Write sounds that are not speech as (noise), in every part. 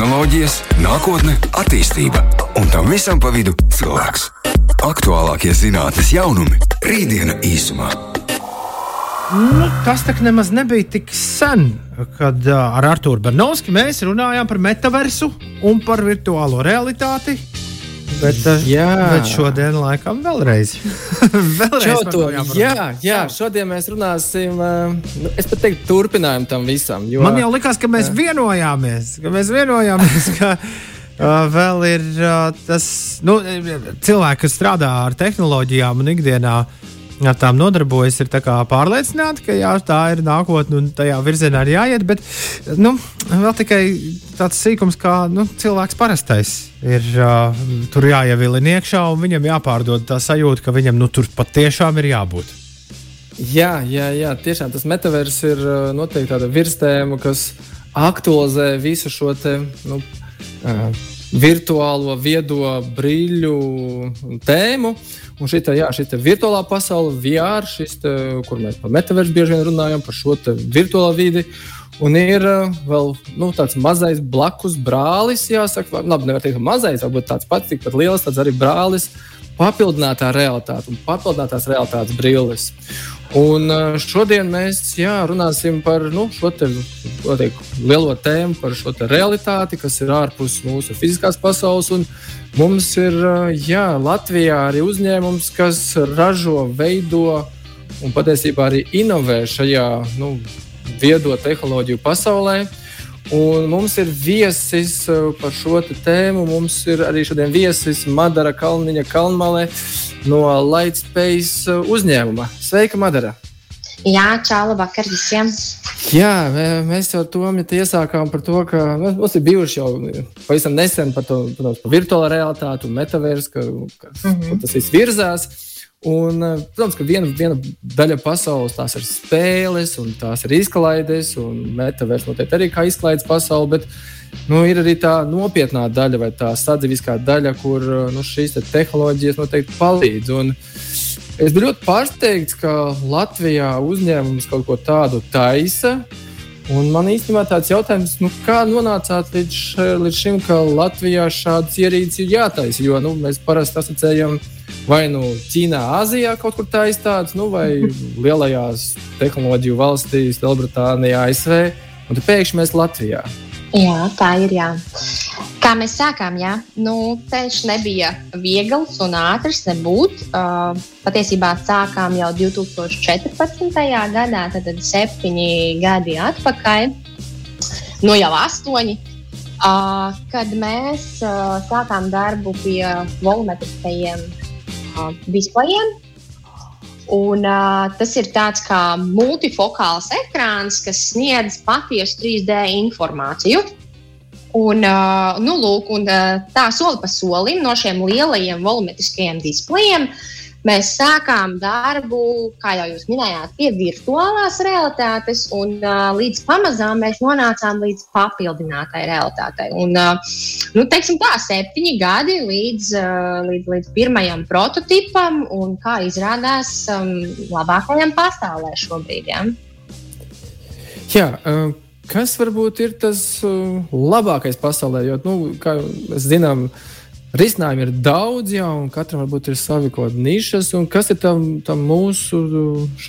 tehnoloģijas, nākotne, attīstība un tam visam pa vidu cilvēks. Aktuālākie zinātnes jaunumi - rītdiena īsumā. Nu, tas tā nemaz nebija tik sen, kad uh, ar Arthuru Bernovski mēs runājām par metaversu un par virtuālo realitāti. Bet, uh, Jā. bet šodien, laikam, vēlreiz. (laughs) vēlreiz Čau, par to, to jāparunā. jā, jā, šodien mēs runāsim. uh, Nu, es pat teiktu, turpinājumu tam visam. Jo, Man jau likās, ka mēs vienojāmies, ka mēs vienojāmies, ka uh, (laughs) vēl ir uh, tas nu, cilvēki, kas strādā ar tehnoloģijām un ikdienā. Ar tām nodarbojas, ir pārliecināti, ka jā, tā ir nākotne un tajā virzienā ir jāiet. Bet nu, vēl tikai tāds sīkums, kā nu, cilvēks parastais ir uh, tur jāievilina iekšā un viņam jāpārdod tā sajūta, ka viņam nu, tur patiešām ir jābūt. Jā, jā, jā, tiešām tas metavers ir noteikti tāda virstēma, kas aktualizē visu šo te, nu, virtuālo, viedo brīļu tēmu. Un šī tā virtuālā pasaule, VR, šis, te, kur mēs par metaversu bieži vien runājam, par šo virtuālo vidi. Un ir uh, vēl nu, tāds mazais blakus brālis, jāsaka, labi, nevar teikt, mazais, varbūt tāds pats, tikpat liels, tāds arī brālis, papildinātā realitāte un papildinātās realitātes brilles. Un šodien mēs jā, runāsim par nu, šo te, teik, lielo tēmu, par šo realitāti, kas ir ārpus mūsu fiziskās pasaules. Un mums ir jā, Latvijā arī uzņēmums, kas ražo, veido un patiesībā arī inovē šajā nu, viedo tehnoloģiju pasaulē. Un mums ir viesis uh, par šo tēmu. Mums ir arī šodien viesis Madara Kalniņa Kalnmalē no Lightspace uh, uzņēmuma. Sveika, Madara! Jā, čau, labvakar visiem! Jā, mē- mēs jau to iesākām par to, ka nu, mums ir bijuši jau pavisam nesen par to protams, par virtuālo realitāti un metaversu, ka, ka, mm -hmm. tas viss virzās. Un, eh, protams, ka viena, viena daļa pasaules tās ir spēles, un tās ir izklaides, un metaverss noteikti arī kā izklaides pasaule. Bet nu, ir arī tā nopietnā daļa, vai tā sadzīviskā daļa, kur eh, nu, šīs te tehnoloģijas noteikti palīdz. Un es biju ļoti pārsteigts, ka Latvijā uzņēmums kaut ko tādu taisa. Un man īstenībā tāds jautājums, nu, kā nonācāt līdz, līdz šim, ka Latvijā šādas ierīces ir jātaisa? Jo nu, mēs parasti asociējam vai nu Ķīnā, Āzijā kaut kur tādas tādas, nu, vai lielajās tehnoloģiju valstīs, Lielbritānijā, ASV. Un tad pēkšņi mēs Latvijā. Jā, tā ir. Jā. Kā mēs sākām, jā, nu, ceļš nebija viegls un ātrs nebūt. Uh, patiesībā sākām jau 2014. gadā, tad tad septiņi gadi atpakaļ, nu jau astoņi. Uh, kad mēs uh, sākām darbu pie volumetriskajiem displejiem, Un, uh, tas ir tāds kā multifokāls ekrāns, kas sniedz patiesu 3D informāciju. Un, uh, nu, lūk, un, uh, tā soli pa solim no šiem lielajiem volumetriskajiem displejiem mēs sākām darbu, kā jau jūs minējāt, pie virtuālās realitātes, un uh, līdz pamazām mēs nonācām līdz papildinātai realitātei. Un, uh, nu, teiksim tā, septiņi gadi līdz, uh, līdz, līdz pirmajam prototipam, un kā izrādās, um, labākajam pasaulē šobrīd. Ja? Jā, uh, kas varbūt ir tas uh, labākais pasaulē? Jo, nu, kā mēs zinām, risinājumi ir daudz, jā, un katram varbūt ir savi kaut kādi nišas. Kas ir tam, tam mūsu uh,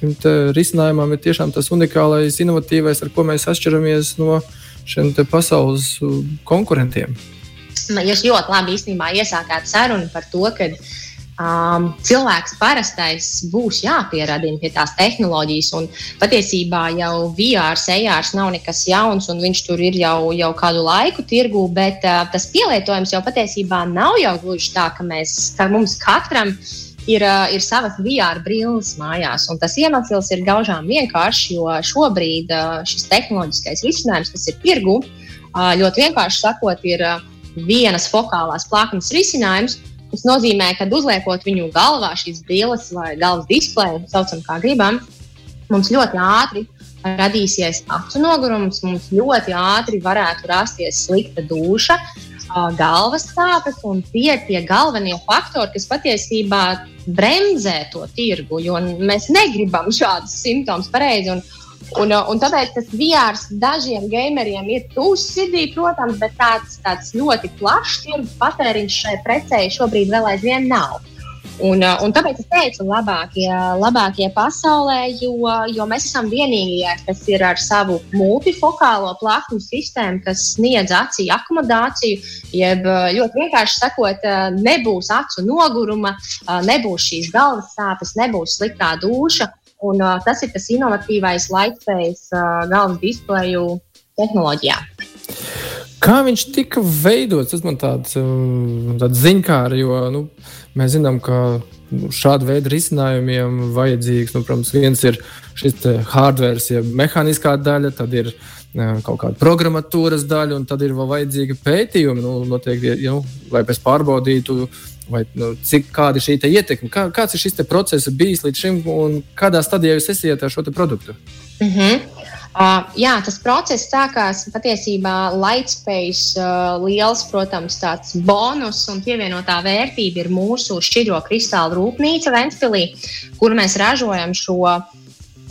risinājumam, ir tiešām tas unikālais, inovatīvais, ar ko mēs atšķiramies no šiem pasaules uh, konkurentiem? Jūs ļoti labi īstenībā iesākāt sarunu par to, ka um, cilvēks parastais būs jāpieradina pie tās tehnoloģijas. Un patiesībā jau VR, sejārs nav nekas jauns, un viņš tur ir jau, jau kādu laiku tirgū, bet uh, tas pielietojums jau patiesībā nav jau gluži tā, ka, mēs, ka mums katram ir, ir savas VR brilles mājās. Un tas iemesls ir gaužām vienkāršs, jo šobrīd šis tehnoloģiskais risinājums, kas ir tirgu, ļoti vienkārši sakot, ir vienas fokālās plaknes risinājums. Tas nozīmē, ka uzliekot viņu galvā šīs brilles vai galvas displeju, saucam, kā gribam, mums ļoti ātri radīsies acu nogurums, mums ļoti ātri varētu rasties slikta duša, galvas sāpes un tie ir tie galvenie faktori, kas patiesībā bremzē to tirgu, jo mēs negribam šādus simptomus pareizi. Un, Un, un tāpēc tas VR dažiem gameriem ir tūs sirdī, protams, bet tāds, tāds ļoti plašs tirgus patēriņš šai precei šobrīd vēl aizvien nav. Un, uh, un tāpēc es teicu, labākie, labākie pasaulē, jo, jo mēs esam vienīgie, kas ir ar savu multifokālo plakņu sistēmu, kas sniedz acī akomodāciju. Jeb uh, ļoti vienkārši sakot, uh, nebūs acu noguruma, nebūs šīs galvas sāpes, nebūs sliktā duša. Un, tas ir tas inovatīvais lightspējas galvas displeju tehnoloģijā. Kā viņš tika veidots? Tas man tāds, tāds ziņkārs, jo nu, mēs zinām, ka nu, šāda veida risinājumiem vajadzīgs, nu, protams, viens ir šis hardware, ja mehāniskā daļa, tad ir kaut kāda programmatūras daļa, un tad ir vēl vajadzīga pētījuma, nu, noteikti, ja, nu, lai pēc pārbaudītu, vai, nu, cik kāda ir šī ietekme. Kā, kāds ir šis process bijis līdz šim, un kādā stadijā jūs esat ar šo produktu? Mm -hmm. Uh, jā, tas process sākās patiesībā Lightspace uh, liels, protams, tāds bonus un pievienotā vērtība ir mūsu šķidro kristālu rūpnīca Ventspilī, kur mēs ražojam šo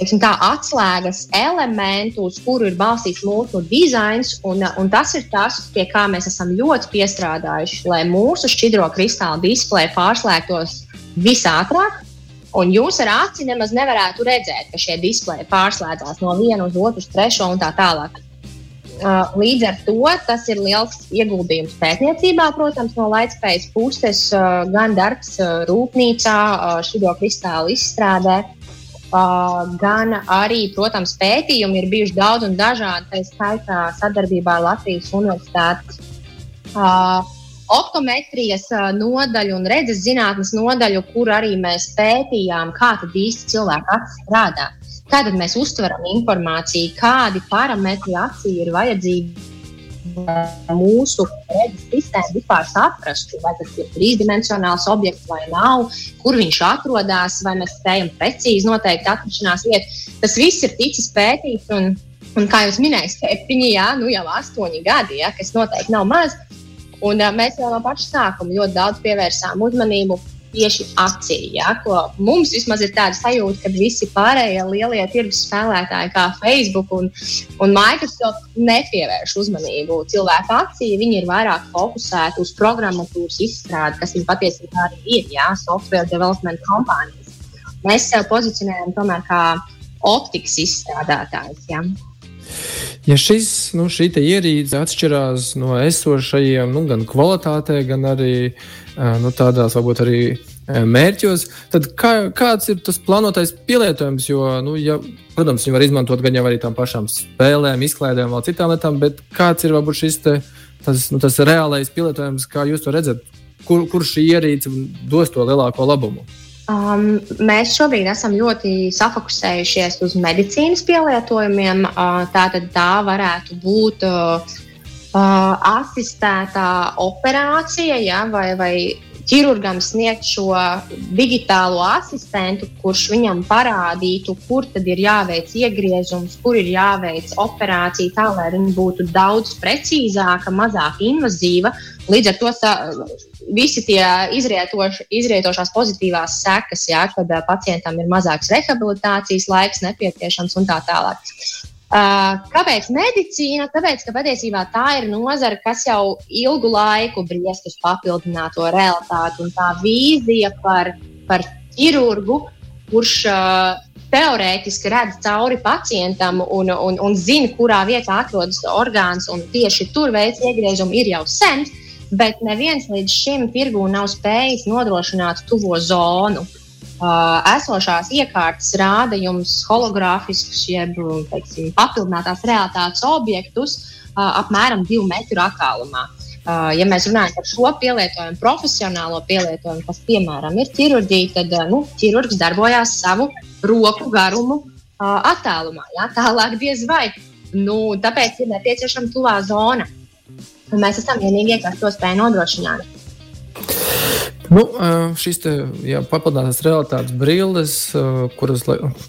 teiksim, tā, atslēgas elementu, uz kuru ir balstīts mūsu dizains. Un, un tas ir tas, pie kā mēs esam ļoti piestrādājuši, lai mūsu šķidro kristālu displeju pārslēgtos visātrāk Un jūs ar aci nemaz nevarētu redzēt, ka šie displeji pārslēdzās no viena uz otru, trešo un tā tālāk. Uh, līdz ar to tas ir liels ieguldījums pētniecībā, protams, no Latvijas puses, uh, gan darbs uh, rūpnīcā, šādu kristālu izstrādē, gan arī, protams, pētījumi ir bijuši daudz un dažādi, tā skaitā sadarbībā ar Latvijas Universitātes optometrijas nodaļu un redzes zinātnes nodaļu, kur arī mēs pētījām, kā īsti cilvēka acis strādā. Kā tad mēs uztveram informāciju, kādi parametri acī ir vajadzīgi mūsu redzes sistēmu vispār saprastu, vai tas ir trīsdimensionāls objekts vai nav, kur viņš atrodas, vai mēs spējam precīzi noteikt atrašanās vietu. Tas viss ir ticis pētīts, un, un kā jūs minējāt, septiņi, jā, nu jau astoņi gadi, jā, kas noteikti nav maz. Un, mēs jau no paša sākuma ļoti daudz pievērsām uzmanību tieši acī. Ja, mums vismaz ir tāda sajūta, ka visi pārējie lielie tirgus spēlētāji, kā Facebook un, un Microsoft, nepievērš uzmanību cilvēku acī. Viņi ir vairāk fokusēti uz programmatūras izstrādi, kas viņiem patiesībā arī ir ja, software development kompānijas. Mēs sev pozicionējam tomēr kā optikas izstrādātājs. Ja. Ja šis, nu, šī ierīce atšķirās no esošajiem, nu, gan kvalitātē, gan arī nu, tādās, varbūt arī mērķos, tad kā, kāds ir tas plānotais pielietojums? Jo, nu, ja, protams, viņi var izmantot gan jau arī tām pašām spēlēm, izklaidēm, vēl citām lietām, bet kāds ir varbūt šis te, tas, nu, tas reālais pielietojums, kā jūs to redzat? Kur, kur šī ierīce dos to lielāko labumu? Um, mēs šobrīd esam ļoti safokusējušies uz medicīnas pielietojumiem. Uh, tātad tā varētu būt uh, uh, asistētā operācija ja, vai, vai ķirurgam sniegt šo digitālo asistentu, kurš viņam parādītu, kur tad ir jāveic iegriezums, kur ir jāveic operācija, tā lai viņa būtu daudz precīzāka, mazāk invazīva. Līdz ar to visi tie izrietoš, izrietošās pozitīvās sekas, jā, kad pacientam ir mazāks rehabilitācijas laiks nepieciešams un tā tālāk. Uh, kāpēc medicīna? Tāpēc, ka patiesībā tā ir nozara, kas jau ilgu laiku briest uz papildināto realitāti. Un tā vīzija par, par ķirurgu, kurš uh, teorētiski redz cauri pacientam un, un, un zina, kurā vietā atrodas orgāns, un tieši tur veids iegriezumu, ir jau sen. Bet neviens līdz šim tirgū nav spējis nodrošināt tuvo zonu. Uh, esošās iekārtas rāda jums hologrāfiskus, jeb teiksim, papildinātās realitātes objektus apmēram divu metru attālumā. Ja mēs runājam par šo pielietojumu, profesionālo pielietojumu, kas piemēram ir ķirurģija, tad nu, ķirurgs darbojās savu roku garumu attālumā. Jā, tālāk diez vai. Nu, tāpēc ir nepieciešama tuvā zona. Un mēs esam vienīgie, kas to spēj nodrošināt. Nu, šīs te, jā, papildinātās realitātes brilles, kuras,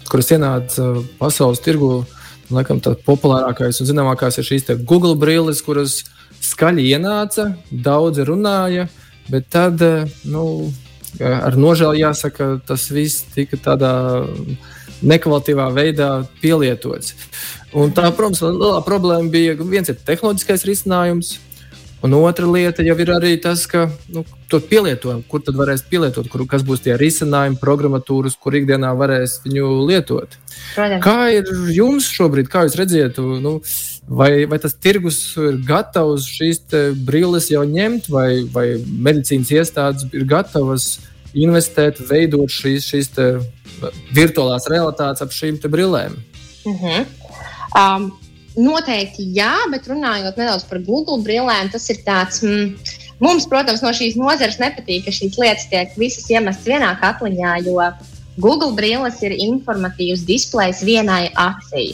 kuras ienāca pasaules tirgu, laikam tā populārākais un zināmākās ir šīs Google brilles, kuras skaļi ienāca, daudzi runāja, bet tad nu, ar nožēlu jāsaka, tas viss tika tādā nekvalitatīvā veidā pielietots. Un tā, protams, lielā problēma bija viens ir tehnoloģiskais risinājums, Un otra lieta jau ir arī tas, ka nu, to pielietojumu, kur tad varēs pielietot, kur, kas būs tie risinājumi, programmatūras, kur ikdienā varēs viņu lietot. Protams. Kā ir jums šobrīd, kā jūs redzat, nu, vai, vai tas tirgus ir gatavs šīs brilles jau ņemt, vai, vai medicīnas iestādes ir gatavas investēt, veidot šīs, šīs virtuālās realitātes ap šīm brillēm? Uh mhm. -huh. um, Noteikti jā, bet runājot nedaudz par Google brillēm, tas ir tāds. Mm, mums, protams, no šīs nozares nepatīk, ka šīs lietas tiek visas iemestas vienā katliņā, jo Google brilles ir informatīvs displejs vienai acī.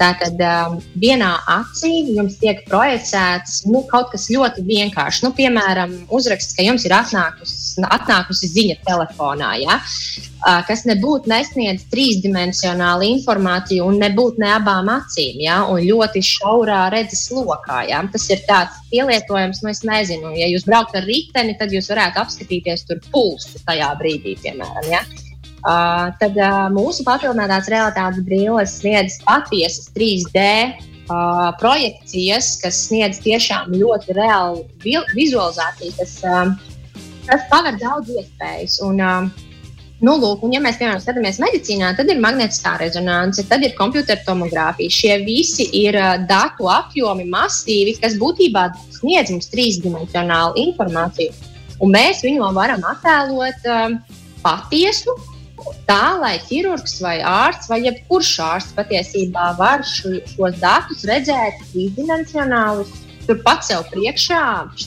Tātad um, vienā acī jums tiek projicēts nu, kaut kas ļoti vienkāršs. Nu, piemēram, uzraksts, ka jums ir atnākusi, atnākusi ziņa telefonā, ja? uh, kas nebūtu nesniedz trīsdimensionālu informāciju un nebūtu ne abām acīm, ja? un ļoti šaurā redzes lokā. Ja? Tas ir tāds pielietojums, nu, es nezinu, ja jūs braukt ar riteni, tad jūs varētu apskatīties tur pulsu tajā brīdī, piemēram. Ja? Uh, tad uh, mūsu papildinātās realitātes brilles sniedz patiesas 3D uh, projekcijas, kas sniedz tiešām ļoti reālu vizualizāciju, kas, uh, kas paver daudz iespējas. Un, uh, Nu, lūk, un, ja mēs piemēram skatāmies medicīnā, tad ir magnetiskā rezonance, tad ir kompjutertomogrāfija. Šie visi ir datu apjomi, masīvi, kas būtībā sniedz mums trīsdimensionālu informāciju. Un mēs viņu varam attēlot uh, patiesu tā, lai ķirurgs vai ārsts vai jebkurš ārsts patiesībā var šu, šos datus redzēt trīsdimensionāli, turpat sev priekšā,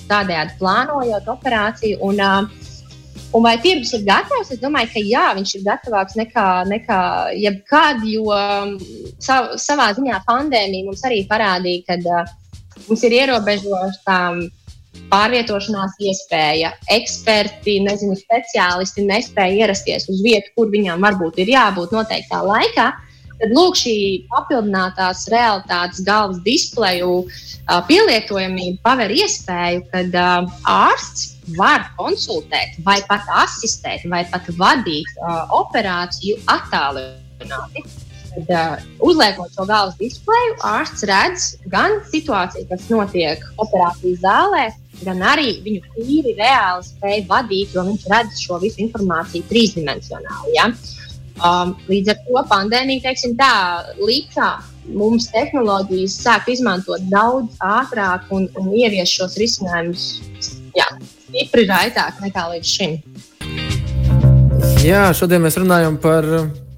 tādējādi plānojot operāciju. Un, Un vai tirgus ir gatavs? Es domāju, ka jā, viņš ir gatavāks nekā, nekā jebkad, jo sav, savā ziņā pandēmija mums arī parādīja, ka uh, mums ir ierobežota pārvietošanās iespēja. Eksperti, nezinu, speciālisti nespēja ierasties uz vietu, kur viņam varbūt ir jābūt noteiktā laikā. Tad lūk, šī papildinātās realitātes galvas displeju pielietojamība paver iespēju, kad ārsts var konsultēt, vai pat asistēt, vai pat vadīt operāciju attālināti. Tad, uh, uzliekot šo galvas displeju, ārsts redz gan situāciju, kas notiek operācijas zālē, gan arī viņu tīri reāli spēja vadīt, jo viņš redz šo visu informāciju trīsdimensionāli. Ja? Um, līdz ar to pandēmija, teiksim, tā lika mums tehnoloģijas sāk izmantot daudz ātrāk un, un ievies šos risinājumus stipri raitāk nekā līdz šim. Jā, šodien mēs runājam par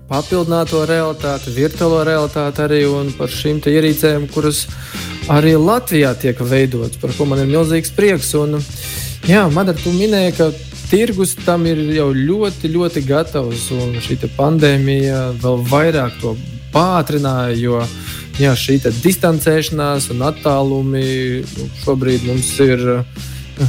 papildināto realitāti, virtuālo realitāti arī un par šīm ierīcēm, kuras arī Latvijā tiek veidotas, par ko man ir milzīgs prieks. Un, jā, Madara, tu minēji, ka tirgus tam ir jau ļoti, ļoti gatavs, un šī pandēmija vēl vairāk to pātrināja, jo jā, šī distancēšanās un attālumi nu, šobrīd mums ir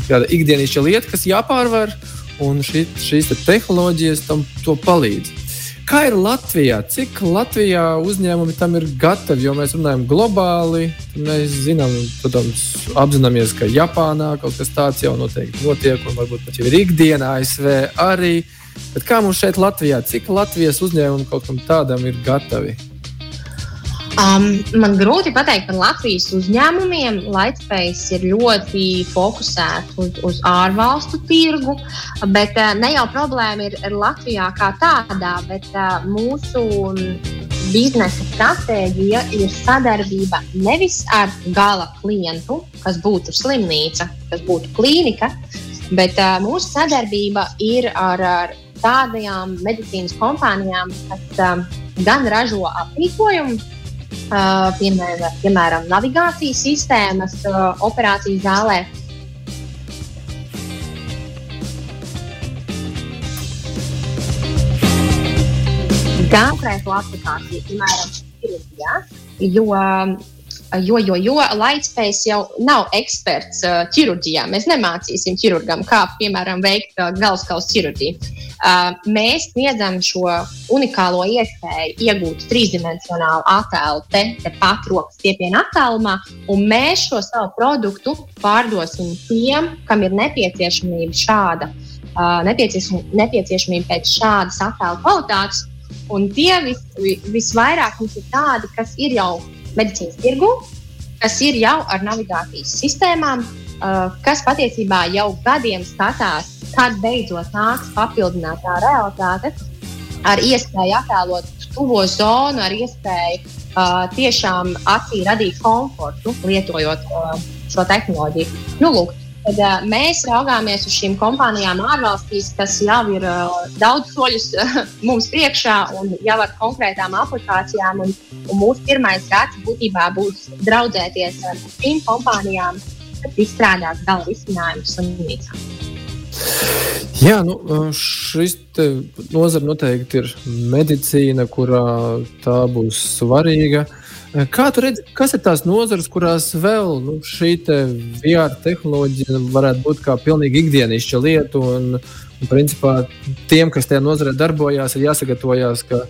kāda ikdienišķa lieta, kas jāpārvar, un šī, šīs te tehnoloģijas tam palīdz. Kā ir Latvijā? Cik Latvijā uzņēmumi tam ir gatavi? Jo mēs runājam globāli. Mēs zinām, protams, apzināmies, ka Japānā kaut kas tāds jau noteikti notiek, un varbūt pat jau ir ikdienā ASV arī. Bet kā mums šeit Latvijā? Cik Latvijas uzņēmumi kaut kam tādam ir gatavi? Um, man grūti pateikt par Latvijas uzņēmumiem. Lightspējas ir ļoti fokusēta uz, uz ārvalstu tirgu, bet uh, ne jau problēma ir, Latvijā kā tādā, bet uh, mūsu biznesa stratēģija ir sadarbība nevis ar gala klientu, kas būtu slimnīca, kas būtu klīnika, bet uh, mūsu sadarbība ir ar, ar tādām medicīnas kompānijām, kas um, gan ražo aprīkojumu piemēram, piemēram navigācijas sistēmas operācijas zālē. Gan krēslu aplikācija, piemēram, ķirurģijā, jo Jo, jo, jo Lightspace jau nav eksperts uh, ķirurģijā. Mēs nemācīsim ķirurgam, kā, piemēram, veikt uh, galvaskausa ķirurģiju. Mēs sniedzam šo unikālo iespēju iegūt trīsdimensionālu attēlu te, te pat rokas stiepienā attālumā, un mēs šo savu produktu pārdosim tiem, kam ir nepieciešamība šāda, nepieciešamība pēc šādas attēlu kvalitātes. Un tie vis, visvairāk mums ir tādi, kas ir jau medicīnas tirgu, kas ir jau ar navigācijas sistēmām, kas patiesībā jau gadiem skatās, kad beidzot nāks papildinātā realitāte ar iespēju attēlot tuvo zonu, ar iespēju uh, tiešām acī radīt komfortu, lietojot uh, šo tehnoloģiju. Nu, lūk, tad, uh, mēs raugāmies uz šīm kompānijām ārvalstīs, kas jau ir uh, daudz soļus uh, mums priekšā un jau ar konkrētām aplikācijām. Un, un mūsu pirmais gads būtībā būs draudzēties ar šīm kompānijām, kas izstrādās gala risinājumus slimnīcām. Jā, nu, šis nozara noteikti ir medicīna, kurā tā būs svarīga. Kā tu redzi, kas ir tās nozares, kurās vēl nu, šī te VR tehnoloģija varētu būt kā pilnīgi ikdienišķa lieta? Un, un, principā, tiem, kas tajā nozarē darbojās, ir jāsagatavojās, ka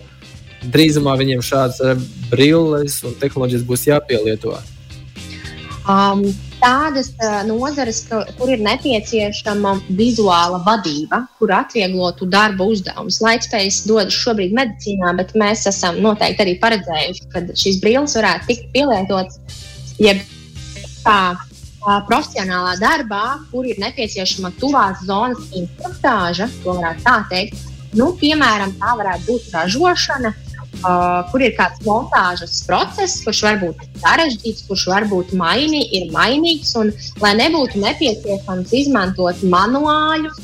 drīzumā viņiem šādas brilles un tehnoloģijas būs jāpielieto. Um, tādas uh, nozares, ka, kur ir nepieciešama vizuāla vadība, kur atvieglotu darba uzdevumus. Laikspējas dodas šobrīd medicīnā, bet mēs esam noteikti arī paredzējuši, ka šīs brilles varētu tikt pielietotas jebkā uh, profesionālā darbā, kur ir nepieciešama tuvās zonas instruktāža, to varētu tā teikt. Nu, piemēram, tā varētu būt ražošana, Uh, kur ir kāds montāžas process, kurš var būt sarežģīts, kurš var būt maini, ir mainīgs, un lai nebūtu nepieciešams izmantot manuāļus,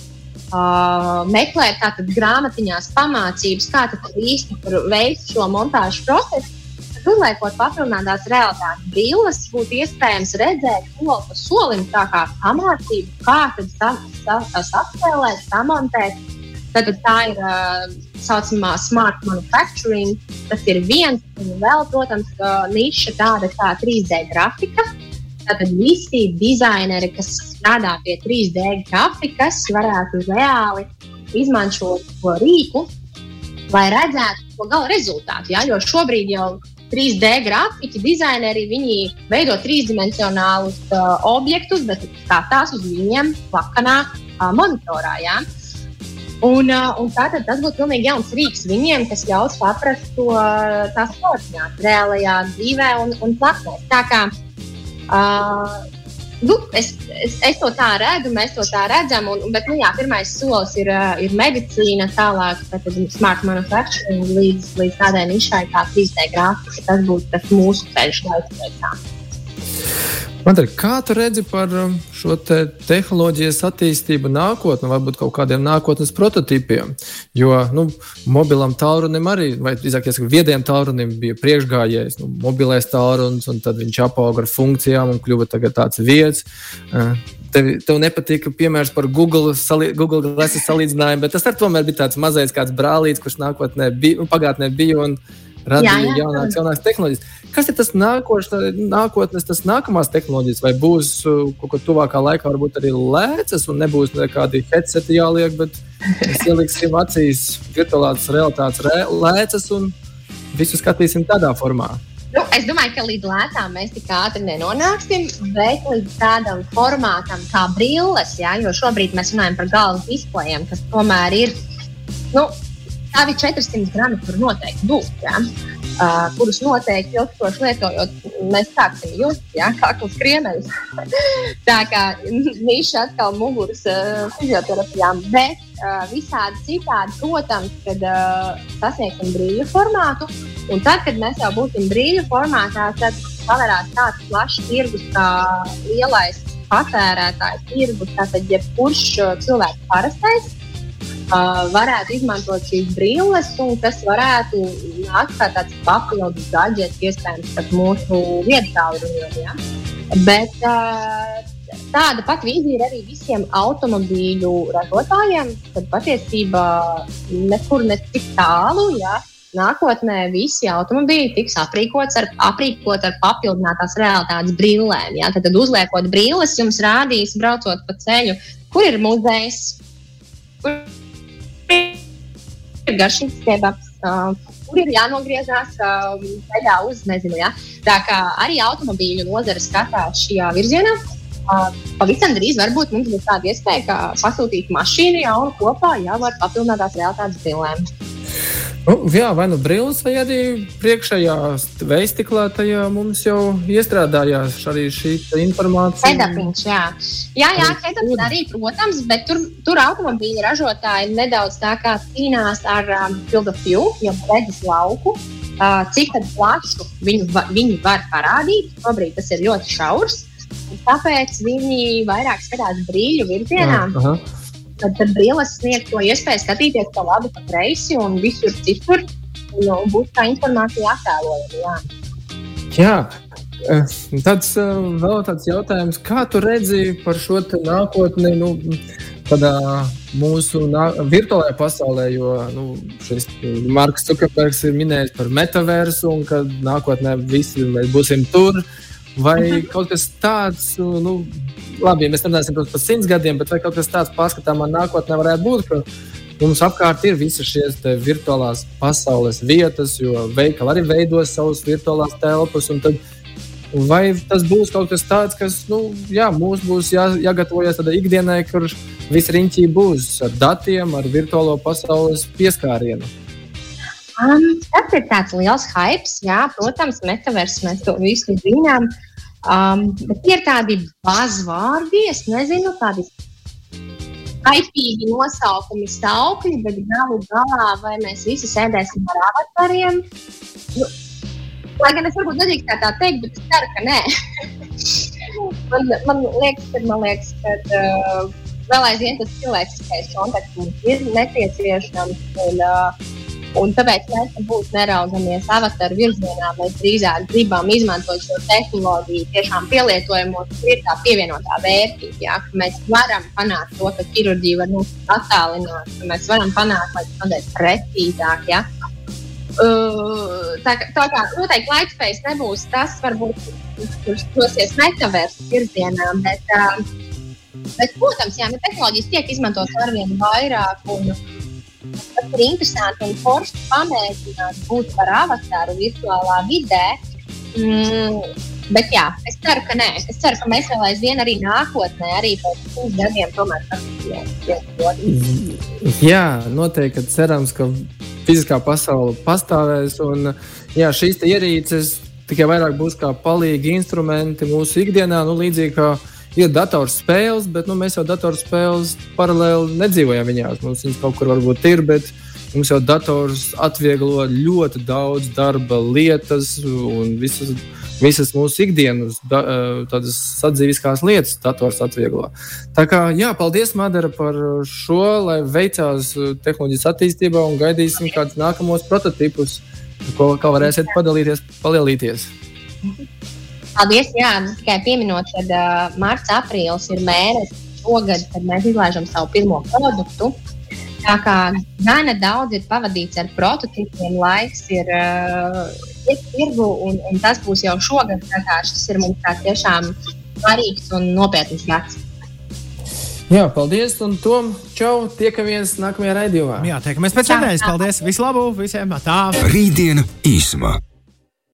uh, meklēt tātad grāmatiņās pamācības, kā īsti veikt šo montāžu procesu. Uzliekot papildinātās realitātes brilles, būtu iespējams redzēt soli pa solim, tā kā pamācību, kā tad sa, sa, saspēlēt, samontēt. Tad tā ir uh, saucamā smart manufacturing. Tas ir viens, un vēl, protams, niša tāda kā 3D grafika. Tātad visi dizaineri, kas strādā pie 3D grafikas, varētu reāli izmantot šo rīku, lai redzētu to gala rezultātu. Ja? Jo šobrīd jau 3D grafiski dizaineri veido trīsdimensionālus uh, objektus, bet skatās uz viņiem plakanā uh, monitorā. Ja? Un, un tātad tas būtu pilnīgi jauns rīks viņiem, kas ļaus saprast to tās koordinātas reālajā dzīvē un, un plaknē. Tā kā uh, nu, es, es, es to tā redzu, mēs to tā redzam, un, bet nu, jā, pirmais solis ir, ir medicīna, tālāk smart manufacturing līdz, līdz tādai nišai kā 3D grafika. Tas būtu tas mūsu ceļš, lai Mandri, kā tu redzi par um, šo te tehnoloģijas attīstību nākotnē, varbūt kaut kādiem nākotnes prototipiem? Jo nu, mobilam tālrunim arī, vai drīzāk jāsaka, viediem tālrunim bija priekšgājējs, nu, mobilais tālrunis, un tad viņš apauga ar funkcijām un kļuva tāds vieds. Uh, tev, tev nepatika piemērs par Google, sali, Google Glasses salīdzinājumu, bet tas tomēr bija tāds mazais brālītis, kurš nākotnē bija, nu, pagātnē bija un radīja jaunākas, jaunākas tehnoloģijas. Kas ir tas nākošais, nākotnes, tas nākamās tehnoloģijas, vai būs uh, kaut kas tuvākā laikā, varbūt arī lēcas, un nebūs nekādi headseti jāliek, bet mēs (laughs) ieliksim acīs virtuālās realitātes rē, lēcas un visu skatīsim tādā formā. Nu, es domāju, ka līdz lētām mēs tik ātri nenonāksim, bet līdz tādam formātam kā brilles, ja, jo šobrīd mēs runājam par galvas displejiem, kas tomēr ir. Nu, Tādi 400 grami tur noteikti būs. Ja? Uh, kurus noteikti ilgstoši lietojot, mēs sāksim just, ja, kā uz kriemeļus. (laughs) tā kā niša atkal muguras uh, fizioterapijām, bet uh, visādi citādi, protams, kad uh, sasniegsim brīļu formātu. Un tad, kad mēs jau būsim brīļu formātā, tad pavērās tāds plašs tirgus kā lielais patērētājs tirgus, tātad jebkurš cilvēks parastais varētu izmantot šīs brilles, un tas varētu nākt kā tāds papildus gadgets, iespējams, pat mūsu vietālruņiem. Ja? Bet tāda pati vīzija ir arī visiem automobīļu ražotājiem, kad patiesībā nekur ne tik tālu. Ja? Nākotnē visi automobīļi tiks aprīkots ar, aprīkot ar papildinātās realitātes brillēm. Ja? Tad, tad uzliekot brilles, jums rādīs, braucot pa ceļu, kur ir muzejs, kur ir garšīgs kebabs. Uh, kur ir jānogriežas uh, ceļā uz, nezinu, ja? tā kā arī automobīļu nozare skatās šajā virzienā. Uh, pavisam drīz varbūt mums būs tāda iespēja, ka pasūtīt mašīnu jau kopā jau ar papildinātās realitātes brillēm. Nu, jā, vai nu brīvs, vai arī priekšējā veistiklā tajā mums jau iestrādājās arī šī informācija. Kedapiņš, jā. Jā, jā, kedapiņš arī, protams, bet tur, tur automobīļa ražotāji nedaudz tā kā cīnās ar um, view, jau redzes lauku. Uh, cik plašu viņu, viņi var parādīt. Šobrīd tas ir ļoti šaurs. Tāpēc viņi vairāk skatās brīļu virzienā. Aha tad, tad brīvs sniedz to iespēju skatīties pa labi, pa kreisi un visur citur. Nu, būs tā informācija attēlojama. Jā. jā. Tāds eh, vēl tāds jautājums, kā tu redzi par šo nākotni, nu, tādā mūsu nā, virtuālajā pasaulē, jo nu, šis Marks Zukerbergs ir minējis par metaversu un ka nākotnē visi mēs būsim tur. Vai kaut kas tāds, nu, labi, ja mēs runāsim par simts gadiem, bet vai kaut kas tāds pārskatāmā nākotnē varētu būt, ka mums apkārt ir visas šīs virtuālās pasaules vietas, jo veikali arī veidos savas virtuālās telpas. Vai tas būs kaut kas tāds, kas nu, jā, mums būs jā, jāgatavojas tādai ikdienai, kur viss riņķī būs ar datiem, ar virtuālo pasaules pieskārienu? Um, tas ir tāds liels hype, jā, protams, metavers, mēs to visu zinām. Um, bet tie ir tādi bazvārdi, es nezinu, tādi kaitīgi nosaukumi, saukļi, bet galu galā vai mēs visi sēdēsim ar avatariem. Nu, lai gan es varbūt nedrīkst tā, tā teikt, bet es ceru, ka nē. (laughs) man, man liekas, ka, man liekas, ka uh, vēl aizvien tas cilvēciskais kontakts mums ir nepieciešams. Un, uh, Un tāpēc mēs būtu neraugamies avataru virzienā. Mēs drīzāk gribam izmantot šo tehnoloģiju tiešām pielietojumos, kur ir tā pievienotā vērtība. Ja? Mēs varam panākt to, ka ķirurģija var mums attālināt, ka mēs varam panākt, lai tas notiek precīzāk. Ja? Uh, tā, tā kā noteikti Lightspace nebūs tas, varbūt, kurš dosies metaversu virzienā, bet, uh, bet, protams, jā, tehnoloģijas tiek izmantotas arvien vairāk. Un, Tas ir interesanti un forši pamēģināt būt par avataru virtuālā vidē. Mm, bet jā, es ceru, ka nē. Es ceru, ka mēs vēl aizvien arī nākotnē, arī pēc simts gadiem, tomēr paskatīsimies. Jā, noteikti cerams, ka fiziskā pasaule pastāvēs. Un, jā, šīs ierīces tikai vairāk būs kā palīgi instrumenti mūsu ikdienā, nu, līdzīgi kā ir datorspēles, bet nu, mēs jau datorspēles paralēli nedzīvojam viņās. Mums viņas kaut kur varbūt ir, bet mums jau dators atvieglo ļoti daudz darba lietas un visas, visas mūsu ikdienas da, tādas sadzīviskās lietas dators atvieglo. Tā kā jā, paldies, Madara, par šo, lai veicās tehnoloģijas attīstībā un gaidīsim kādus nākamos prototipus, ko, kā varēsiet padalīties, palielīties. (laughs) Paldies! Jā, tikai pieminot, ka uh, marts, aprīlis ir mēnesis šogad, kad mēs izlaižam savu pirmo produktu. Tā kā gana daudz ir pavadīts ar prototipiem, laiks ir uh, tirgu, un, un tas būs jau šogad. Šis ir mums tiešām svarīgs un nopietns gads. Jā, paldies, un Tom, čau, tiekamies nākamajā raidījumā. Jā, tiekamies pēc nedēļas. Paldies, visu labu visiem! Tā! Rītdiena īsumā.